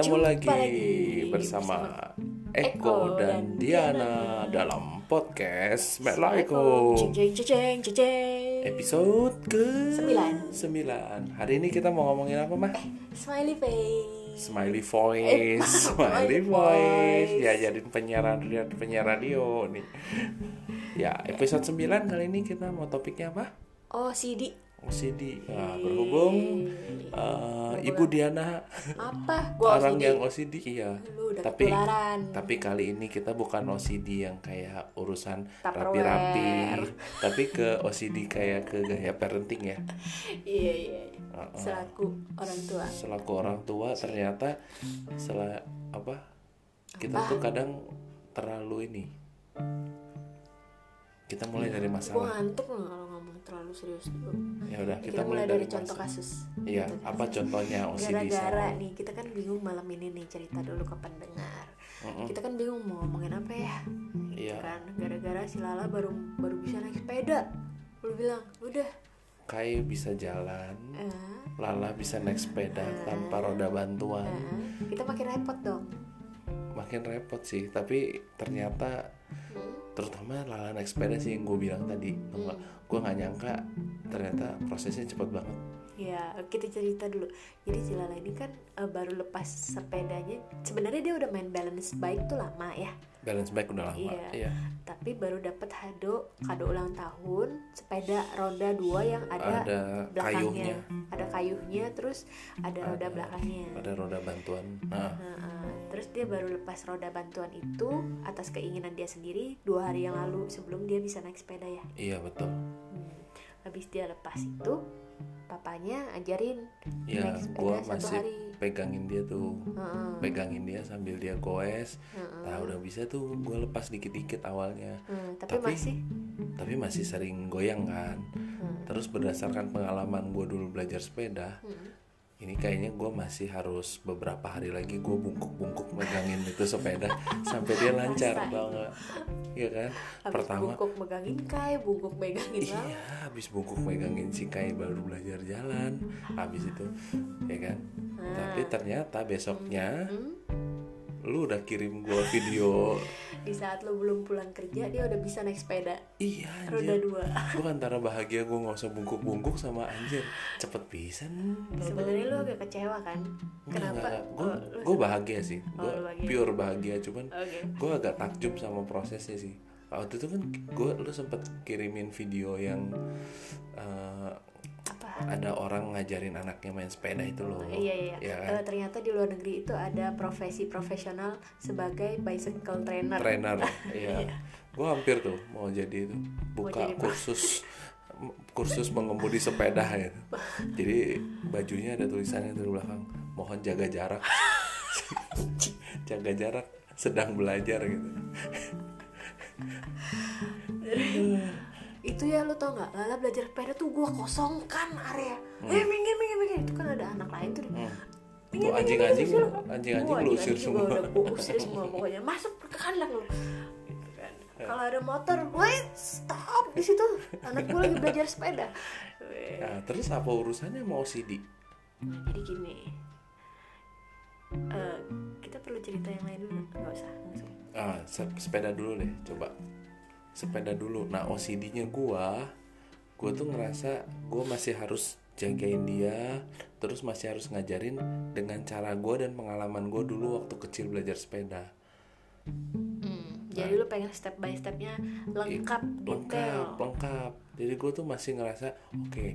Ketemu Jumpa lagi, lagi bersama Eko Eko dan dan Diana dalam podcast Mela Eko Ceng ceng ceng ceng ceng. episode ke Sembilan. 9. Hari ini kita mau ngomongin apa mah? Smiley face. Smiley Eh, voice, smiley smiley voice. voice. Ya jadi penyiar radio, penyiar radio nih. Ya episode 9 kali ini kita mau topiknya apa? Oh CD. OCD. Nah, berhubung eh, Ibu Diana Apa? Gua orang OCD. yang OCD iya. Lu udah Tapi ketularan. tapi kali ini kita bukan OCD yang kayak urusan rapi-rapi, tapi ke OCD kayak ke gaya parenting ya. Iya iya. Uh-uh. Selaku orang tua. Selaku orang tua ternyata sela apa? Kita tuh kadang terlalu ini. Kita mulai dari Gua masalah. ngantuk loh kalau ngomong terlalu serius dulu. Ya udah, Kita, kita mulai dari, contoh masalah. kasus. Iya, apa contohnya OCD Gara-gara sama? nih kita kan bingung malam ini nih cerita dulu ke pendengar. Kita kan bingung mau ngomongin apa ya. Iya. Kan gara-gara si Lala baru baru bisa naik sepeda. Lu bilang, udah. Kai bisa jalan, Eh, Lala bisa naik sepeda tanpa roda bantuan. eh, kita makin repot dong. makin repot sih tapi ternyata terutama sepeda sih yang gue bilang tadi gue nggak? Nyangka ternyata prosesnya cepat banget Ya, kita cerita dulu. Jadi si Lala ini kan eh, baru lepas sepedanya. Sebenarnya dia udah main balance bike tuh lama ya. balance bike udah lama Iya. iya Tapi baru dapat kado kado ulang tahun sepeda roda dua yang ada, ada belakangnya. kayuhnya Ada kayuhnya, terus ada roda belakangnya. ada roda bantuan nah Nah, eh, terus dia baru lepas roda bantuan itu atas keinginan dia sendiri dua hari yang lalu sebelum dia bisa naik sepeda ya. iya betul Hmm. Habis dia lepas itu, papanya ajarin ya naik sepeda gue masih hari. pegangin dia tuh Heeh. pegangin dia sambil dia goes Heeh. nah udah bisa tuh gue lepas dikit-dikit awalnya Hmm, tapi, Tapi- masih tapi masih sering goyang kan Hmm. terus berdasarkan pengalaman gue dulu belajar sepeda Hmm. Ini kayaknya gue masih harus beberapa hari lagi gue bungkuk-bungkuk megangin itu sepeda sampai dia lancar tau nggak? Iya kan? Habis pertama bungkuk megangin kai, bungkuk megangin iya habis bungkuk megangin si Kai baru belajar jalan. Habis itu ya kan? Tapi ternyata besoknya Hmm, lu udah kirim gue video di saat lo belum pulang kerja dia udah bisa naik sepeda iya roda anjir dua. gue antara bahagia gue nggak usah bungkuk-bungkuk sama anjir cepet bisa Sebenarnya lo agak kecewa kan? Kenapa? gue Oh, lu gue bahagia sih Oh, gue lu bahagia. pure bahagia cuman Oke. gue agak takjub sama prosesnya sih waktu itu kan gue lu sempet kirimin video yang Apa? Ada orang ngajarin anaknya main sepeda itu loh Iya iya. ya kan? Eh, ternyata di luar negeri itu ada profesi profesional sebagai bicycle trainer. trainer iya gue hampir tuh mau jadi itu buka jadi kursus kursus mengemudi sepeda gitu jadi bajunya ada tulisannya di belakang mohon jaga jarak jaga jarak sedang belajar gitu Itu ya lo tau nggak? Lala belajar sepeda tuh gua kosongkan area. Eh minggir minggir minggir itu kan ada anak lain tuh. Hmm. Minggir, anjing-anjing anjing-anjing lu usir semua. gua usir semua pokoknya masuk ke kandang lo. Gitu kan. Kalau ada motor, wait stop di situ. Anak gua lagi belajar sepeda. Nah terus apa urusannya mau OCD jadi gini. Eh, kita perlu cerita yang lain dulu nggak usah langsung ah se- sepeda dulu deh coba sepeda dulu. Nah OCD-nya gua gua tuh ngerasa gua masih harus jagain dia terus masih harus ngajarin dengan cara gua dan pengalaman gua dulu waktu kecil belajar sepeda jadi lu pengen step by stepnya lengkap lengkap detail. lengkap. Jadi gue tuh masih ngerasa oke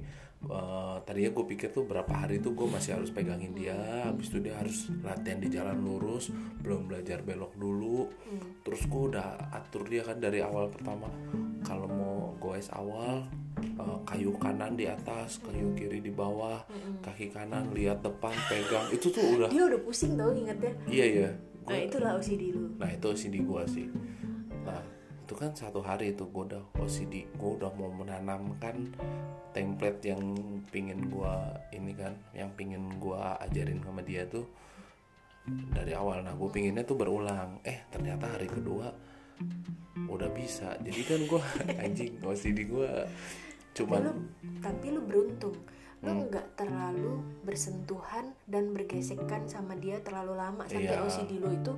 eh, tadinya gue pikir tuh berapa hari tuh gue masih harus pegangin dia habis itu dia harus latihan di jalan lurus belum belajar belok dulu. Terus gue udah atur dia kan dari awal pertama kalau mau goes awal eh, kayu kanan di atas kayu kiri di bawah kaki kanan lihat depan pegang. Itu tuh udah dia udah pusing tau ingetnya iya iya. Nah Gua- itulah OCD lu. Nah itu OCD gue sih. Nah itu kan satu hari itu gue udah OCD Gue udah mau menanamkan template yang pingin gue ini kan Yang pingin gue ajarin sama dia tuh Dari awal. Nah gue pinginnya tuh berulang. Eh ternyata hari kedua udah bisa. Jadi kan gue anjing OCD gue tapi cuman lu tapi lu beruntung lo nggak terlalu bersentuhan dan bergesekan sama dia terlalu lama sampai Iya. OCD lo itu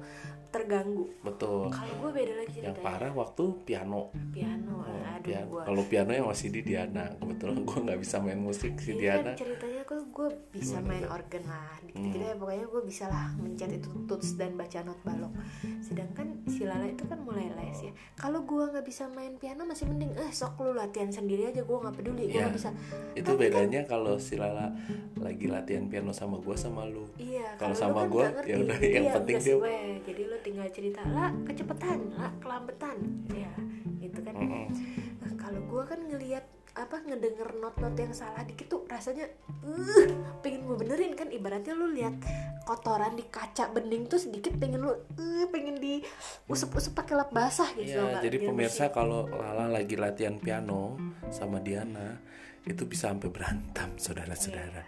terganggu. Betul. Kalau gue beda lagi yang ceritanya. parah waktu piano. Piano Oh, aduh piano. gue kalau piano yang masih di Diana. Kebetulan gue nggak bisa main musik si Iya Diana. kan ceritanya gue gue bisa main organ lah dikit-dikit ya pokoknya gue bisa lah mencet itu tuts dan baca not balok sedangkan si Lala itu kan mulai les ya kalau gue nggak bisa main piano masih mending eh sok lu latihan sendiri aja gue nggak peduli gue Iya. nggak bisa itu bedanya kalau si Lala lagi latihan piano sama gue sama lu iya Kalau sama kan ngerti. ya udah, yang Iya, penting dia- gue. jadi lu tinggal cerita lah kecepatan lah kelambetan ya itu kan Mm-mm. Nah, kalau gue kan ngelihat apa ngedenger not-not yang salah dikit tuh rasanya uh, pengen gue benerin kan? Ibaratnya lu lihat kotoran di kaca bening tuh sedikit pengen lu uh, pengen di usap-usap pakai lap basah gitu nggak? jadi Biar pemirsa kalau Lala lagi latihan piano sama Diana itu bisa sampai berantem saudara-saudara.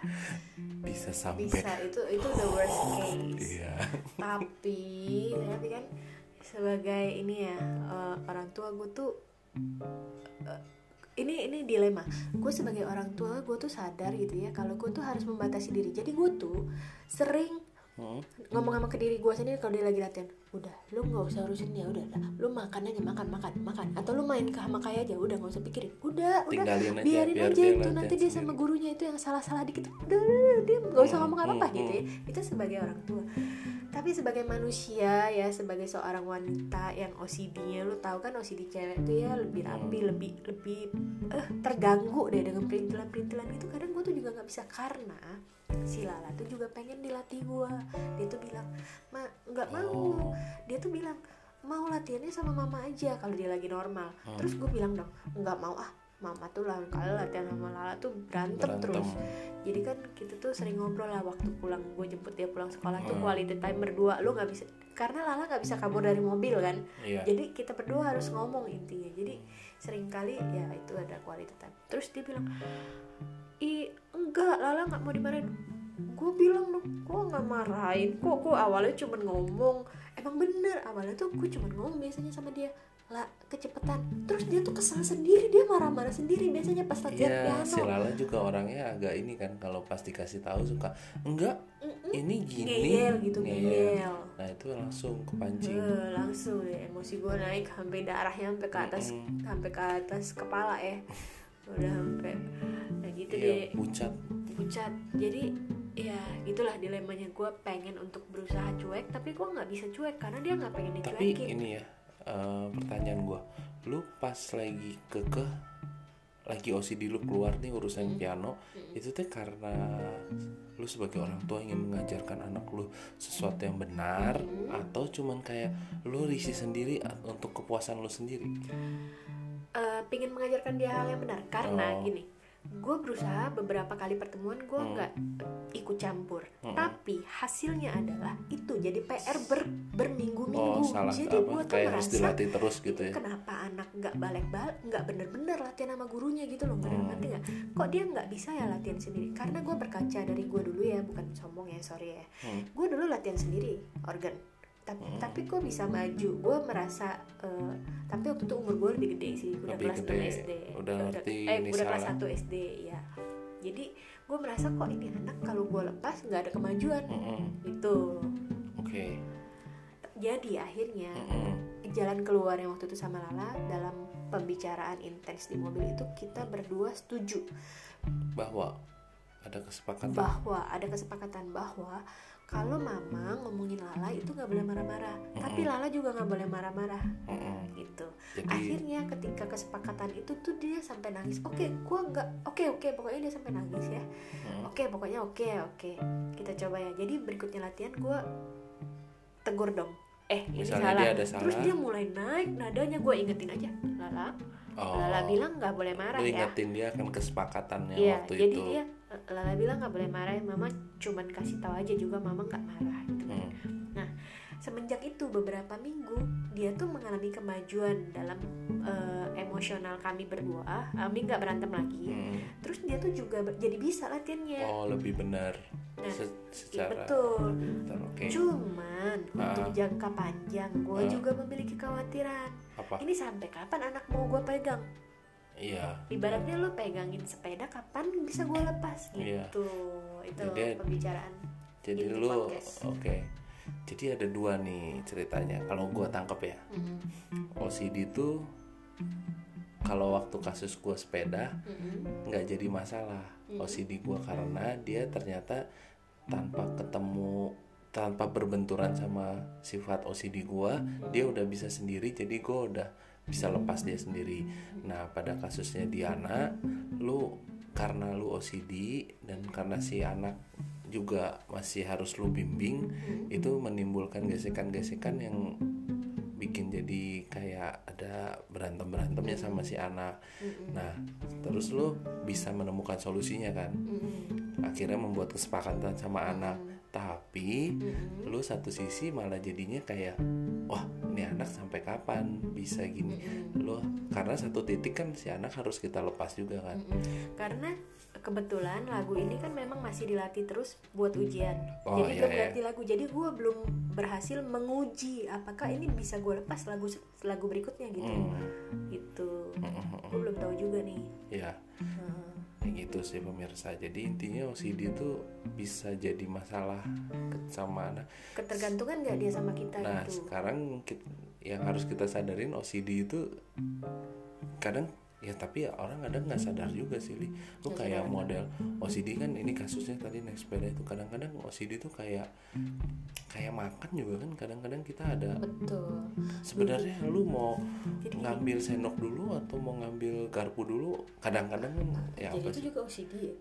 Bisa sampai bisa itu itu the worst case. Iya. Tapi tapi kan sebagai ini ya eh, orang tua gue tuh eh, ini ini dilema. Gue sebagai orang tua gue tuh sadar gitu ya kalau gue tuh harus membatasi diri. Jadi gue tuh sering Hmm. ngomong sama ke diri gue sendiri kalau dia lagi latihan udah lu nggak usah urusin dia udah lah lu makan aja makan makan makan. Atau lu main ke sama kayak aja udah nggak usah pikirin. Udah udah. Tinggalin aja, biarin biar aja itu nanti dia sama gurunya itu yang salah salah dikit. Udah, udah, udah, dia nggak usah Hmm, ngomong apa apa hmm, gitu ya. itu sebagai orang tua. Tapi sebagai manusia ya sebagai seorang wanita yang OCD-nya lu tahu kan OCD cewek itu ya lebih rapi lebih lebih eh terganggu deh dengan perintilan-perintilan itu. Kadang gue tuh juga nggak bisa karena si Lala tuh juga pengen dilatih gue dia tuh bilang ma nggak mau. Oh. Dia tuh bilang mau latihannya sama mama aja kalau dia lagi normal. Terus gue bilang dong nggak mau ah mama tuh lain kali latihan sama Lala tuh berantem, Berantem. terus. Jadi kan kita tuh sering ngobrol lah waktu pulang gue jemput dia pulang sekolah tuh Hmm. quality time berdua. Lu nggak bisa karena Lala nggak bisa kabur dari mobil kan. Iya. Jadi kita berdua harus ngomong intinya. Jadi sering kali ya itu ada quality time. Terus dia bilang ih enggak Lala nggak mau dimarahin. Gue bilang dong gue nggak marahin? Kok gue awalnya cuman ngomong emang bener awalnya tuh gue cuman ngomong biasanya sama dia lah kecepatan. Terus dia tuh kesal sendiri dia marah-marah sendiri biasanya pas latihan Iya, piano. si Lala juga orangnya agak ini kan kalau pas dikasih tahu suka enggak Mm-mm. ini gini. Ngeyel gitu Ngeyel. ngeyel. Nah itu langsung kepancing. Eh, langsung deh emosi gue naik sampai darahnya sampai ke atas Mm-mm. sampai ke atas kepala ya. Udah sampai nah gitu iya deh. pucat. Pucat. Jadi ya gitulah dilemanya. Gue pengen untuk berusaha cuek tapi gue nggak bisa cuek karena dia nggak pengen tapi dicuekin. ini ya eh, pertanyaan gua. Lu pas lagi kekeh lagi OCD lu keluar nih urusan piano itu teh karena lu sebagai orang tua ingin mengajarkan anak lu sesuatu yang benar atau cuman kayak lu risih sendiri untuk kepuasan lu sendiri? Eh, pengen mengajarkan dia hal yang benar. Karena Oh. gini gue berusaha beberapa kali pertemuan gue Hmm. nggak ikut campur. Tapi hasilnya adalah itu jadi PR ber berminggu-minggu. Oh salah. Jadi gue tuh kayak harus merasa dilatih terus gitu ya? kenapa anak nggak balik-balik nggak bener-bener latihan sama gurunya gitu loh nggak Hmm. ngerti nggak? Kok dia nggak bisa ya latihan sendiri? Karena gue berkaca dari gue dulu ya bukan sombong ya sorry ya. Hmm. gue dulu latihan sendiri organ tapi tapi gue bisa maju? Gue merasa eh, tapi waktu itu umur gue lebih gede sih udah Lebih kelas gede, 6 SD udah ngerti eh udah kelas salah. 1 SD ya jadi gue merasa kok ini anak kalau gue lepas nggak ada kemajuan. Mm-mm. gitu. Oke. Jadi akhirnya Mm-mm. jalan keluar yang waktu itu sama Lala dalam pembicaraan intens di mobil itu kita berdua setuju. Bahwa ada kesepakatan. Bahwa ada kesepakatan bahwa kalau mama ngomongin Lala itu nggak boleh marah-marah tapi Lala juga nggak boleh marah-marah. Mm-mm. gitu. Jadi akhirnya ketika kesepakatan itu tuh dia sampai nangis. Oke gua nggak oke oke pokoknya dia sampai nangis ya. Mm, oke pokoknya oke oke. Kita coba ya. Jadi berikutnya latihan gua tegur dong. Eh ini Misalnya salah. dia ada terus salah. dia mulai naik nadanya. Gue ingetin aja. Lala. Oh, Lala bilang nggak boleh marah lu ya. ingetin dia kan kesepakatannya Iya, waktu jadi itu. dia Lala bilang nggak boleh marah ya mama cuman kasih tahu aja juga mama nggak marah gitu kan. Hmm. Nah semenjak itu beberapa minggu dia tuh mengalami kemajuan dalam eh, emosional kami berdua, kami nggak berantem lagi. Hmm. Terus dia tuh juga jadi bisa latihannya. oh lebih benar Nah, Se- Iya, secara betul. Bentar, oke Cuman untuk Ah. jangka panjang gue Ah. juga memiliki kekhawatiran. apa Ini sampai kapan anak mau gue pegang? Iya ibaratnya lo pegangin sepeda kapan bisa gue lepas Iya. gitu itu Jadi- pembicaraan jadi Inti lu oke podcast. jadi ada dua nih ceritanya kalau gua tangkep ya Mhm. OCD itu kalau waktu kasus gua sepeda Mhm. nggak jadi masalah OCD gua karena dia ternyata tanpa ketemu tanpa berbenturan sama sifat OCD gua dia udah bisa sendiri jadi gua udah bisa lepas dia sendiri. Nah pada kasusnya Diana lu karena lu OCD dan karena si anak juga masih harus lu bimbing itu menimbulkan gesekan-gesekan yang bikin jadi kayak ada berantem berantemnya sama si anak. Nah terus lu bisa menemukan solusinya kan? Mhm. akhirnya membuat kesepakatan sama anak. Tapi lu satu sisi malah jadinya kayak wah anak sampai kapan bisa gini Mhm. lu karena satu titik kan si anak harus kita lepas juga kan. Karena kebetulan lagu ini kan memang masih dilatih terus buat ujian. Oh, jadi iya, belum iya. ganti lagu. Jadi gue belum berhasil menguji apakah ini bisa gue lepas lagu lagu berikutnya gitu. Hmm. Gitu. Mm-mm. Gue belum tahu juga nih. ya Heeh. kayak gitu sih pemirsa jadi intinya OCD itu bisa jadi masalah sama anak Ketergantungan gak dia sama kita Nah gitu. sekarang kit- yang harus kita sadarin OCD itu kadang ya tapi ya orang kadang nggak sadar juga sih li. Lu kayak model OCD kan ini kasusnya tadi naik sepeda itu kadang-kadang OCD itu kayak kayak makan juga kan kadang-kadang kita ada Betul. sebenarnya lu mau Jadi ngambil sendok dulu atau mau ngambil garpu dulu kadang-kadang kan ya jadi apa itu sih? juga OCD ya?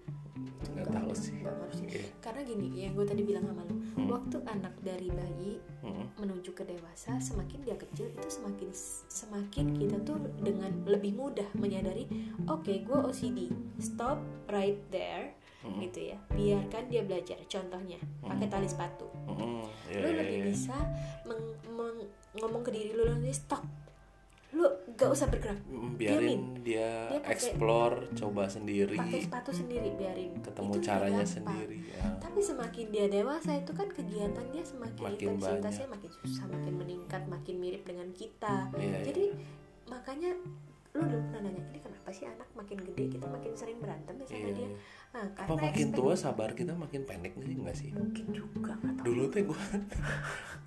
Nggak enggak- tahu sih. harus sih. Iya. Karena gini, yang gue tadi bilang sama lu, Hmm. waktu anak dari bayi Mm-mm. menuju ke dewasa semakin dia kecil itu semakin semakin kita tuh dengan lebih mudah menyadari oke gue OCD stop right there Mm-mm. gitu ya biarkan dia belajar contohnya pakai tali sepatu Mm-mm. Ya, lu ya, lebih ya. bisa meng- meng- ngomong ke diri lu nanti stop lu gak usah bergerak Mm, biarin dia Dia pakai- explore coba sendiri pakai sepatu sendiri biarin ketemu Itu caranya gampang. sendiri ya. tapi semakin dia dewasa itu kan kegiatan dia semakin, Makin intensitasnya makin susah makin meningkat makin mirip dengan kita iya. jadi makanya lu dulu pernah nanya ini kenapa sih anak makin gede kita makin sering berantem ya sama Iya, dia? iya. nah, apa karena makin expect- tua sabar kita makin pendek nih enggak sih? Mungkin juga nggak tahu. dulu teh gua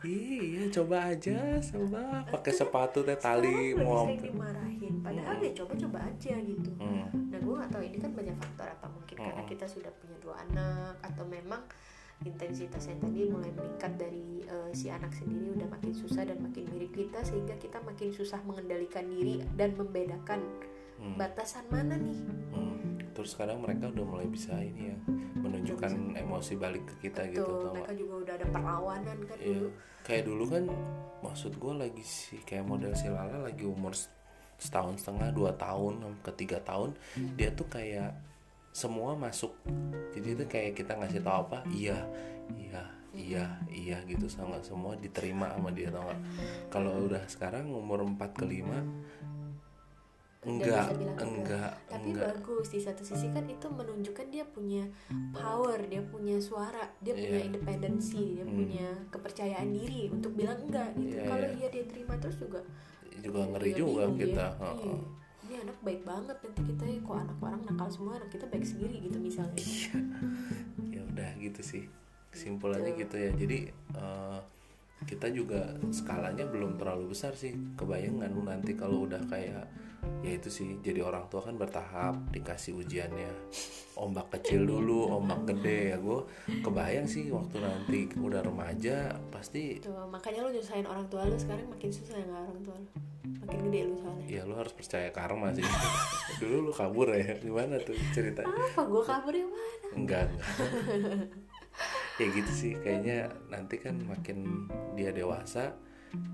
iya coba aja coba. Pakai sepatu teh tali mau dimarahin. Padahal ya coba-coba aja gitu. Hmm, nah gue nggak tahu ini kan banyak faktor. Apa mungkin karena Mm-mm. kita sudah punya dua anak atau memang intensitasnya tadi mulai meningkat dari eh, si anak sendiri udah makin susah dan makin mirip kita sehingga kita makin susah mengendalikan diri dan membedakan hmm, batasan mana nih hmm. terus sekarang mereka udah mulai bisa ini ya menunjukkan emosi balik ke kita gitu tuh tau nggak? mereka juga udah ada perlawanan kan Iya. dulu kayak dulu kan maksud gue lagi sih kayak model si Lala lagi umur setahun setengah dua tahun ke tiga tahun dia tuh kayak semua masuk jadi itu kayak kita ngasih tahu apa iya iya iya iya gitu sama semua diterima sama dia tau nggak kalau udah sekarang umur 4 ke 5 enggak enggak tapi enggak bagus di satu sisi kan itu menunjukkan dia punya power dia punya suara dia punya Iya. independensi dia Hmm. punya kepercayaan diri untuk bilang enggak gitu Iya, kalau iya. iya dia terima terus juga juga ngeri juga kita. Iya. Ini anak baik banget nanti kita ya kok anak orang nakal semua anak kita baik sendiri gitu misalnya. Ya udah gitu sih kesimpulannya gitu ya. Jadi eh, kita juga skalanya belum terlalu besar sih. Kebayangan nanti kalau udah kayak ya itu sih jadi orang tua kan bertahap dikasih ujiannya. Ombak kecil dulu ombak gede ya gue kebayang sih waktu nanti udah remaja pasti tuh makanya lu nyusahin orang tua lu sekarang makin susah ya nggak orang tua lu makin gede lu soalnya. Ya lu harus percaya karma sih. Dulu lu kabur ya. Gimana tuh ceritanya? Apa? Gua kabur yang mana? Enggak enggak. Ya gitu sih. Kayaknya nanti kan makin dia dewasa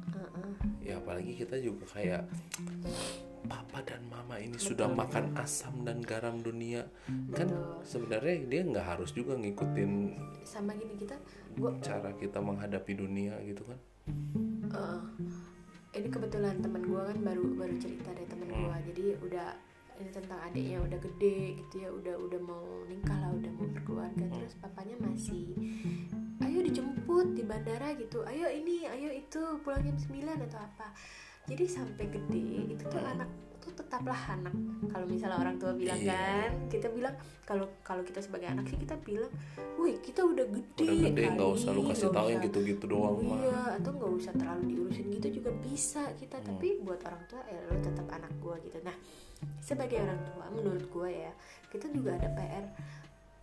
Heeh. ya apalagi kita juga kayak papa dan mama ini sudah makan asam dan garam dunia. Kan Betul. sebenarnya dia nggak harus juga ngikutin sama gini kita gua cara kita menghadapi dunia gitu kan? Eh, ini kebetulan teman gue kan baru baru cerita dari teman gue jadi udah ini tentang adiknya udah gede gitu ya udah udah mau nikah lah udah mau berkeluarga. Terus papanya masih ayo dijemput di bandara gitu. Ayo ini ayo itu pulang jam 9 atau apa. Jadi sampai gede itu tuh anak tuh tetaplah anak kalau misalnya orang tua bilang Iya. kan kita bilang kalau kalau kita sebagai anak sih kita bilang wih kita udah gede udah gede nggak usah lu kasih tahu yang usah." gitu-gitu doang mah iya atau nggak usah terlalu diurusin gitu juga bisa kita Hmm. tapi buat orang tua ya lo tetap anak gua gitu nah sebagai orang tua menurut gua ya kita juga ada PR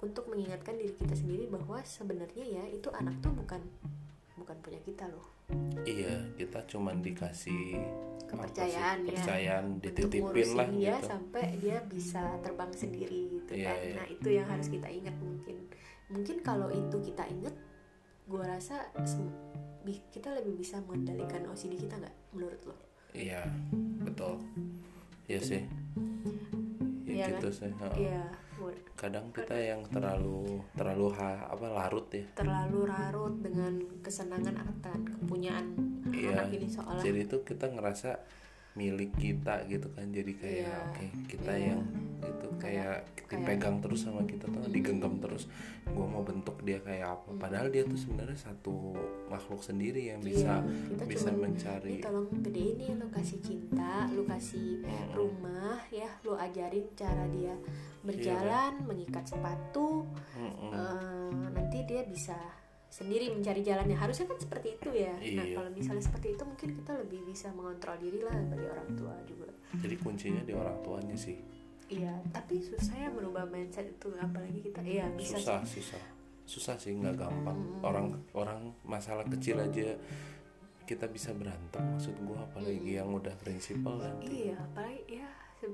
untuk mengingatkan diri kita sendiri bahwa sebenarnya ya itu anak tuh bukan bukan punya kita loh. Iya kita cuman dikasih kepercayaan ya. kepercayaan dititipin lah dia gitu. sampai dia bisa terbang sendiri gitu Iya, kan. iya. nah itu yang harus kita ingat mungkin. Mungkin kalau itu kita ingat gua rasa kita lebih bisa mengendalikan OCD kita nggak menurut lo? Iya betul. Iya sih. Ya Iya gitu kan? sih. Iya, kadang kita yang terlalu terlalu ha, apa larut ya. Terlalu larut dengan kesenangan akan kepunyaan Iya, anak ini soalnya jadi itu kita ngerasa milik kita gitu kan jadi kayak Iya, oke kita iya. yang itu kayak kayak- dipegang terus sama kita tuh digenggam terus gua mau bentuk dia kayak apa padahal dia tuh sebenarnya satu makhluk sendiri yang bisa Iya, bisa cuman, mencari "Nih, tolong gedein nih lu kasih cinta lu kasih Mm-mm. rumah ya lu ajarin cara dia berjalan mengikat sepatu Mm-mm. eh, nanti dia bisa sendiri mencari jalannya harusnya kan seperti itu ya. Nah Iya. kalau misalnya seperti itu mungkin kita lebih bisa mengontrol diri lah sebagai orang tua juga. Jadi kuncinya di orang tuanya sih. Iya tapi susah ya merubah mindset itu apalagi kita iya bisa susah sih. susah. Susah sih nggak gampang. Mm-mm. orang orang masalah kecil aja kita bisa berantem. Maksud gua apalagi yang udah prinsipal nanti. Iya apalagi ya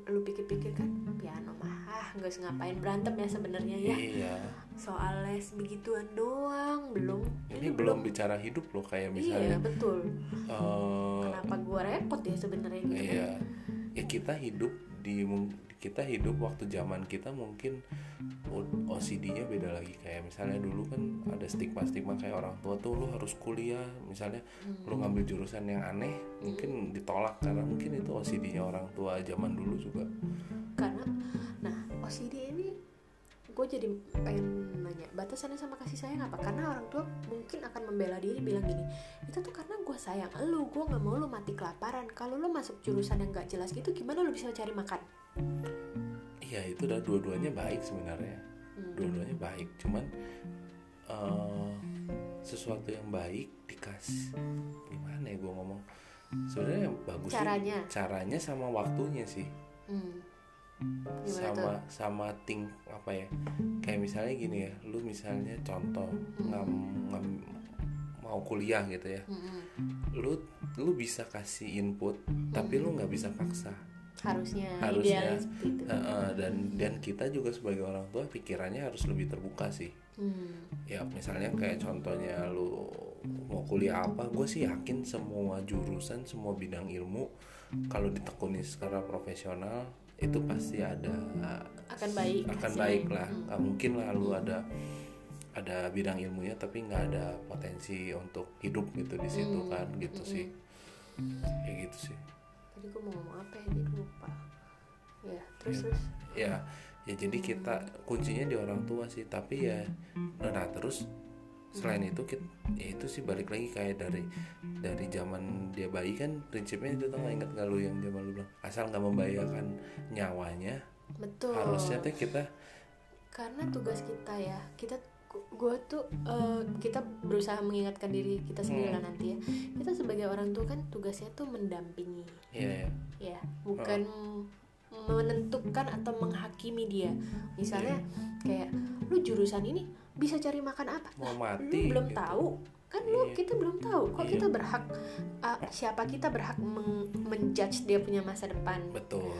lu pikir-pikir kan piano mah ah nggak usah ngapain berantem ya sebenarnya ya. Iya. Soal les begituan doang belum. Ini belum bicara hidup loh kayak iya misalnya. betul. Eh, kenapa gua repot ya sebenarnya gitu iya. ya kita hidup di kita hidup waktu zaman kita mungkin OCD-nya beda lagi. Kayak misalnya dulu kan ada stigma-stigma kayak orang tua tuh lu harus kuliah. Misalnya lu ngambil jurusan yang aneh mungkin ditolak. Karena mungkin itu OCD-nya orang tua zaman dulu juga. Karena nah OCD ini gue jadi pengen nanya batasannya sama kasih sayang apa? Karena orang tua mungkin akan membela diri bilang gini itu tuh karena gue sayang lu gue nggak mau lu mati kelaparan. Kalau lu masuk jurusan yang gak jelas gitu gimana lu bisa cari makan? Iya itu udah dua-duanya baik sebenarnya. Hmm. dua-duanya baik. Cuman eh, sesuatu yang baik dikasih. Gimana ya gue ngomong? Sebenarnya yang bagus sih. Caranya? Caranya sama waktunya sih. Hmm. Gimana sama tuh? sama ting apa ya? Kayak misalnya gini ya lu misalnya contoh ngam, ngam- mau kuliah gitu ya. Mm-mm. lu lu bisa kasih input tapi lu nggak bisa paksa. Harusnya, Harusnya. idealnya seperti itu. Heeh, dan dan kita juga sebagai orang tua pikirannya harus lebih terbuka sih. Hmm. ya misalnya kayak contohnya lu mau kuliah apa gue sih yakin semua jurusan semua bidang ilmu kalau ditekuni secara profesional itu pasti ada akan baik akan hasilnya. baik lah Hmm. mungkin lah lu ada ada bidang ilmunya tapi nggak ada potensi untuk hidup gitu di situ Hmm. kan gitu Mm-mm. sih kayak gitu sih tadi gue mau ngomong apa ya jadi lupa ya terus Ya. terus ya ya jadi kita kuncinya di orang tua sih tapi ya nah terus selain itu kita, ya itu sih balik lagi kayak dari dari zaman dia bayi kan prinsipnya itu tuh nggak inget gak lu yang zaman lu bilang asal nggak membahayakan nyawanya betul. harusnya tuh kita karena tugas kita ya kita gue tuh eh, kita berusaha mengingatkan diri kita sendiri Hmm. lah nanti ya. Kita sebagai orang tua kan tugasnya tuh mendampingi. Ya, ya ya bukan menentukan atau menghakimi dia. Misalnya kayak lu jurusan ini bisa cari makan apa? Mau lu mati belum gitu. tahu. Kan lu Iya. kita belum tahu. Kok Iya. kita berhak ah, siapa kita berhak menjudge dia punya masa depan? Betul.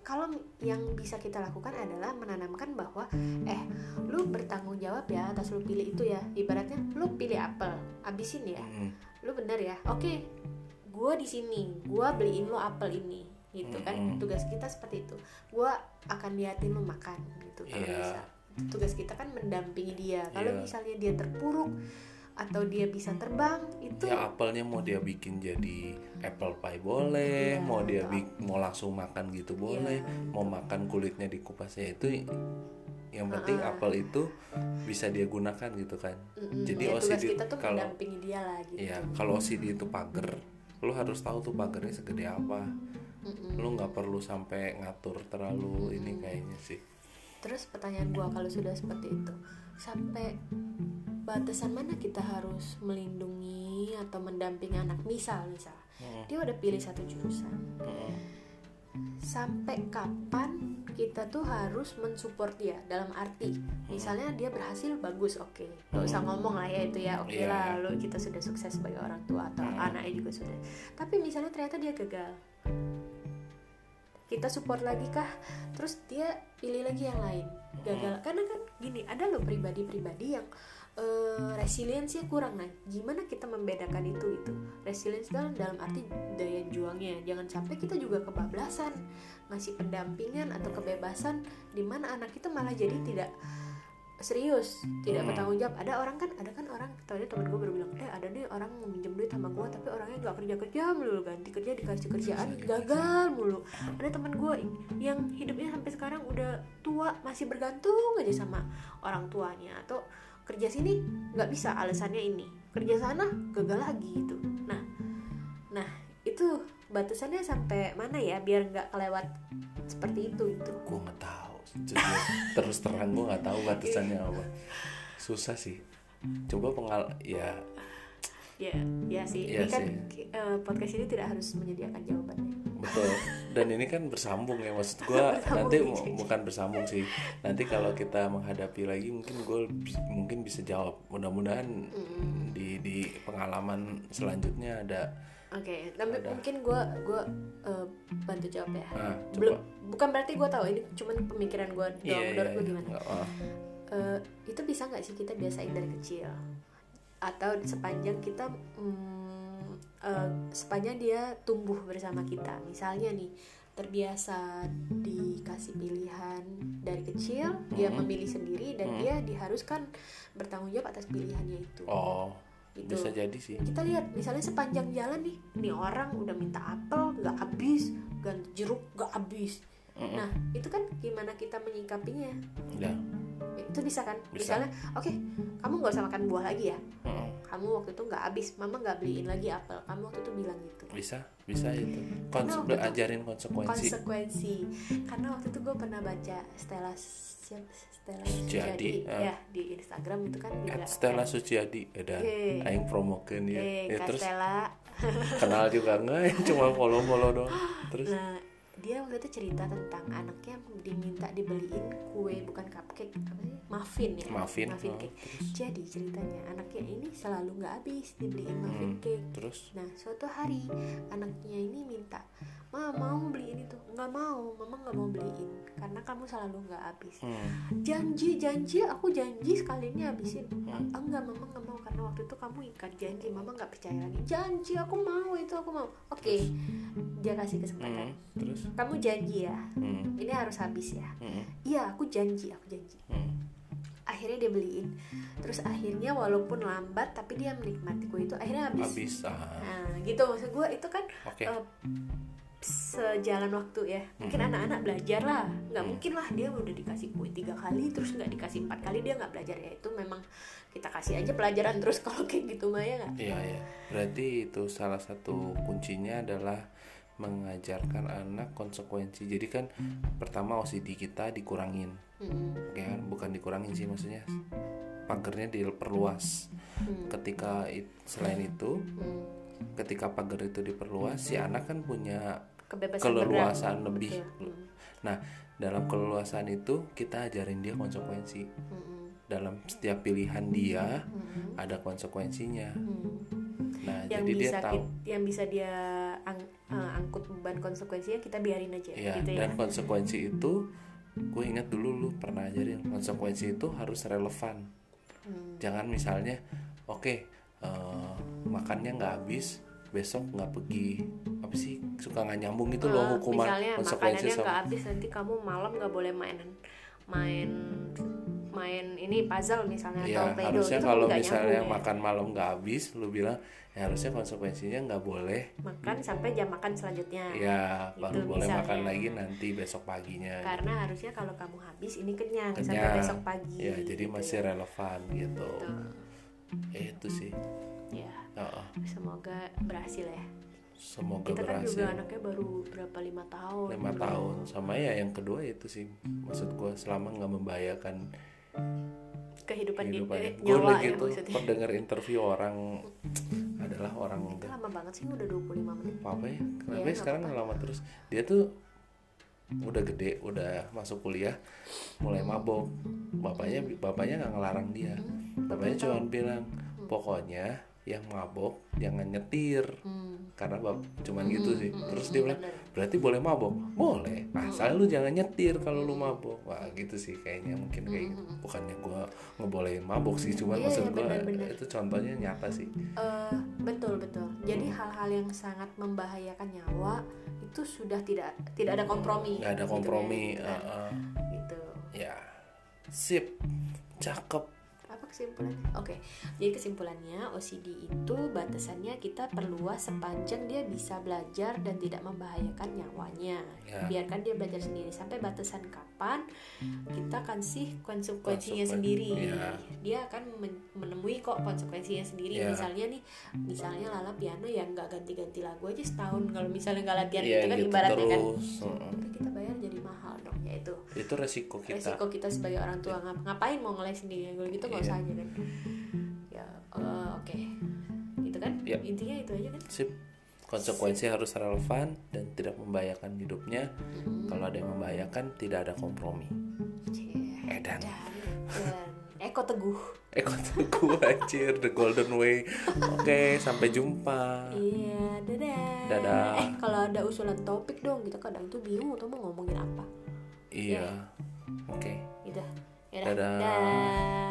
Kalau yang bisa kita lakukan adalah menanamkan bahwa eh lu bertanggung jawab ya atas lu pilih itu ya. Ibaratnya lu pilih apel abisin ya Mm, lu bener ya oke gua di sini gua beliin lu apel ini. Gitu kan tugas kita seperti itu. Gua akan liatin lu makan gitu kalau Iya. bisa tugas kita kan mendampingi dia. Kalau Iya. misalnya dia terpuruk atau dia bisa terbang itu ya apelnya mau dia bikin jadi apple pie boleh Iya, mau dia atau bik- mau langsung makan gitu boleh mau makan kulitnya dikupas ya itu yang penting Ah. apel itu bisa dia gunakan gitu kan. Mm-mm, jadi ya, OCD kita tuh kalau- mendampingi dia lah gitu. Ya kalau OCD itu pagar lu harus tahu tuh pagarnya segede apa. Mm-mm. lu nggak perlu sampai ngatur terlalu ini kayaknya sih Terus pertanyaan gua kalau sudah seperti itu, sampai batasan mana kita harus melindungi atau mendampingi anak? Misal, misal Mm, dia udah pilih satu jurusan, mm, sampai kapan kita tuh harus mensupport dia? Dalam arti misalnya dia berhasil bagus oke. Gak usah ngomong lah ya itu ya oke Iya, lah iya. lo kita sudah sukses sebagai orang tua atau Hmm. anaknya juga sudah. Tapi misalnya ternyata dia gagal kita support lagi kah? Terus dia pilih lagi yang lain. Gagal. Karena kan gini ada loh pribadi-pribadi yang eh, resiliensinya kurang. Nah gimana kita membedakan itu itu? Resilience dalam dalam arti daya juangnya. Jangan sampai kita juga kebablasan ngasih pendampingan atau kebebasan di mana anak kita malah jadi tidak serius tidak Hmm. bertanggung jawab. Ada orang kan ada kan orang tadi teman gue baru bilang eh ada nih orang minjem duit sama gue tapi orangnya nggak kerja kerja melulu ganti kerja dikasih kerjaan gagal mulu. Ada teman gue yang hidupnya sampai sekarang udah tua masih bergantung aja sama orang tuanya. Atau kerja sini nggak bisa alasannya ini. Kerja sana gagal lagi gitu. Nah nah itu batasannya sampai mana ya biar nggak kelewat seperti itu itu gue nggak tahu jujur. terus terang gue nggak tahu batasannya apa. Susah sih. Coba pengal ya. Ya ya sih. Iya ini kan sih. eh, podcast ini tidak harus menyediakan jawabannya. Betul. Dan ini kan bersambung ya maksud gue nanti mu- bukan bersambung sih. Nanti kalau kita menghadapi lagi mungkin gue mungkin bisa jawab. Mudah-mudahan di di pengalaman selanjutnya ada Oke, tapi mungkin gue gua eh, bantu jawab ya. Ah, coba. Belum, bukan berarti gue tahu ini cuman pemikiran gue doang. iya menurut iya gue iya. gimana? Nggak, ah. Eh, itu bisa nggak sih kita biasain dari kecil? Atau sepanjang kita mm, eh, sepanjang dia tumbuh bersama kita. Misalnya nih terbiasa dikasih pilihan dari kecil, dia Hmm. memilih sendiri dan Hmm. dia diharuskan bertanggung jawab atas pilihannya itu. oh Gitu. bisa jadi sih. Kita lihat misalnya sepanjang jalan nih nih orang udah minta apel nggak habis ganti jeruk nggak habis. Mm-mm. nah itu kan gimana kita menyikapinya? Ya itu bisa kan? Bisa. misalnya oke kamu nggak usah makan buah lagi ya? Mm-mm. kamu waktu itu nggak habis mama nggak beliin lagi apel. Kamu waktu itu bilang gitu. Bisa bisa itu. Karena Kons- waktu itu ajarin konsekuensi. konsekuensi. Karena waktu itu gue pernah baca Stella siapa Stella ah. ya di Instagram itu kan juga Stella Suciadi ada. Oke. aing promokeun ya. eh ya terus? Stella. Kenal juga enggak cuma follow-follow doang. Terus? Nah, dia waktu itu cerita tentang anaknya diminta dibeliin kue bukan cupcake apa sih? Muffin ya? Muffin, oh, cake. jadi ceritanya anaknya ini selalu nggak habis dibeliin muffin Hmm. cake. terus? Nah suatu hari anaknya ini minta ma mau beliin itu nggak mau mama nggak mau beliin karena kamu selalu nggak habis. Hmm, janji janji aku janji sekali ini habisin. Hmm. Enggak mama nggak mau karena waktu itu kamu ikat janji mama nggak percaya lagi. Janji aku mau itu aku mau. Oke dia kasih kesempatan. Hmm, terus? Kamu janji ya hmm, ini harus habis ya. Hmm, iya aku janji aku janji. Hmm. akhirnya dia beliin. Terus akhirnya walaupun lambat tapi dia menikmati kue itu akhirnya habis, habis ah. Nah gitu. Maksud gue itu kan oke. eh, sejalan waktu ya. Mungkin Hmm. anak-anak belajar lah. Nggak Hmm. mungkin lah dia udah dikasih kue tiga kali terus nggak dikasih empat kali dia nggak belajar. Ya itu memang kita kasih aja pelajaran terus kalau kayak gitu mah ya nggak? Iya ya berarti itu salah satu kuncinya adalah mengajarkan anak konsekuensi. Jadi kan pertama OCD kita dikurangin. Hmm, kan bukan dikurangin sih maksudnya pagernya diperluas. Hmm, ketika it- selain itu hmm. ketika pagar itu diperluas si anak kan punya kebebasan Keleluasan lebih. Betul. Hmm, Nah, dalam keleluasan itu kita ajarin dia konsekuensi. hmm, hmm, Dalam setiap pilihan dia hmm, ada konsekuensinya. hmm. Nah, yang jadi dia bisa tahu. kit- yang bisa dia ang- eh, angkut beban konsekuensinya kita biarin aja Ya, gitu ya dan konsekuensi itu gue ingat dulu lu pernah ajarin konsekuensi itu harus relevan. Hmm, Jangan misalnya, oke, eh, makannya nggak habis, besok nggak pergi apa sih suka nggak nyambung itu loh Eh, hukuman misalnya konsekuensi makanannya sama nggak habis nanti kamu malam nggak boleh main main main ini puzzle misalnya Ya atau pedo harusnya itu kalau misalnya nyambung ya. makan malam nggak habis, lu bilang ya harusnya konsekuensinya nggak boleh. makan sampai jam makan selanjutnya Ya Itu baru boleh misalnya. makan lagi nanti besok paginya. karena harusnya kalau kamu habis ini kenyang, sampai Kenyang. besok pagi Ya jadi gitu masih ya. relevan gitu. Tuh. Eh, itu sih. ya oh. semoga berhasil ya semoga kita kan berhasil. juga anaknya baru berapa lima tahun. Lima tahun. Sama ya yang kedua itu sih. Maksud gue selama nggak membahayakan kehidupan, kehidupan eh, gue lagi ya tuh pendengar interview orang adalah orang Itu lama banget sih udah 25 menit. Apa ya? Kenapa Iya, ya sekarang nggak lama terus? Dia tuh udah gede udah masuk kuliah mulai mabok. Bapaknya bapaknya nggak ngelarang dia. Bapaknya cuma bilang pokoknya yang mabok jangan nyetir. Hmm. karena bap cuman gitu sih. terus dia bilang bener. berarti boleh mabok? Boleh. Asal lu jangan nyetir kalau lu mabok. Wah gitu sih kayaknya mungkin kayak gitu. bukannya gua ngebolehin mabok sih cuman Iya, maksud iya, gua bener-bener. itu contohnya nyata sih. Eh, betul betul. Jadi hal-hal yang sangat membahayakan nyawa itu sudah tidak tidak ada kompromi. Nggak ada gitu kompromi kan. Nah, uh-uh. gitu. Ya sip. Cakep kesimpulannya oke jadi kesimpulannya OCD itu batasannya kita perluas sepanjang dia bisa belajar dan tidak membahayakan nyawanya. Ya. biarkan dia belajar sendiri. Sampai batasan kapan kita kasih konsekuensinya Konsekuen- sendiri. ya. dia akan men- menemui kok konsekuensinya sendiri. Ya. misalnya nih misalnya Lala piano ya nggak ganti-ganti lagu aja setahun. Kalau misalnya nggak latihan Iya, gitu kan gitu ibaratnya kan. tapi kita bayar jadi mahal dong ya itu itu resiko kita. resiko kita sebagai orang tua. Ngap- ngapain mau ngeles sendiri? Gitu nggak Iya. usah aja kan. Ya eh, oke. Gitu kan? Iya. intinya itu aja kan? Sip. Konsekuensi harus relevan dan tidak membahayakan hidupnya. Kalau ada yang membahayakan tidak ada kompromi. Cie. edan. dan, dan Eko Teguh. Eko Teguh anjir the golden way. Oke sampai jumpa. Iya dadah. Dadah. eh kalau ada usulan topik dong kita kadang tuh bingung tuh mau ngomongin apa. Iya. Oke. Gitu. Ya Dadah. dah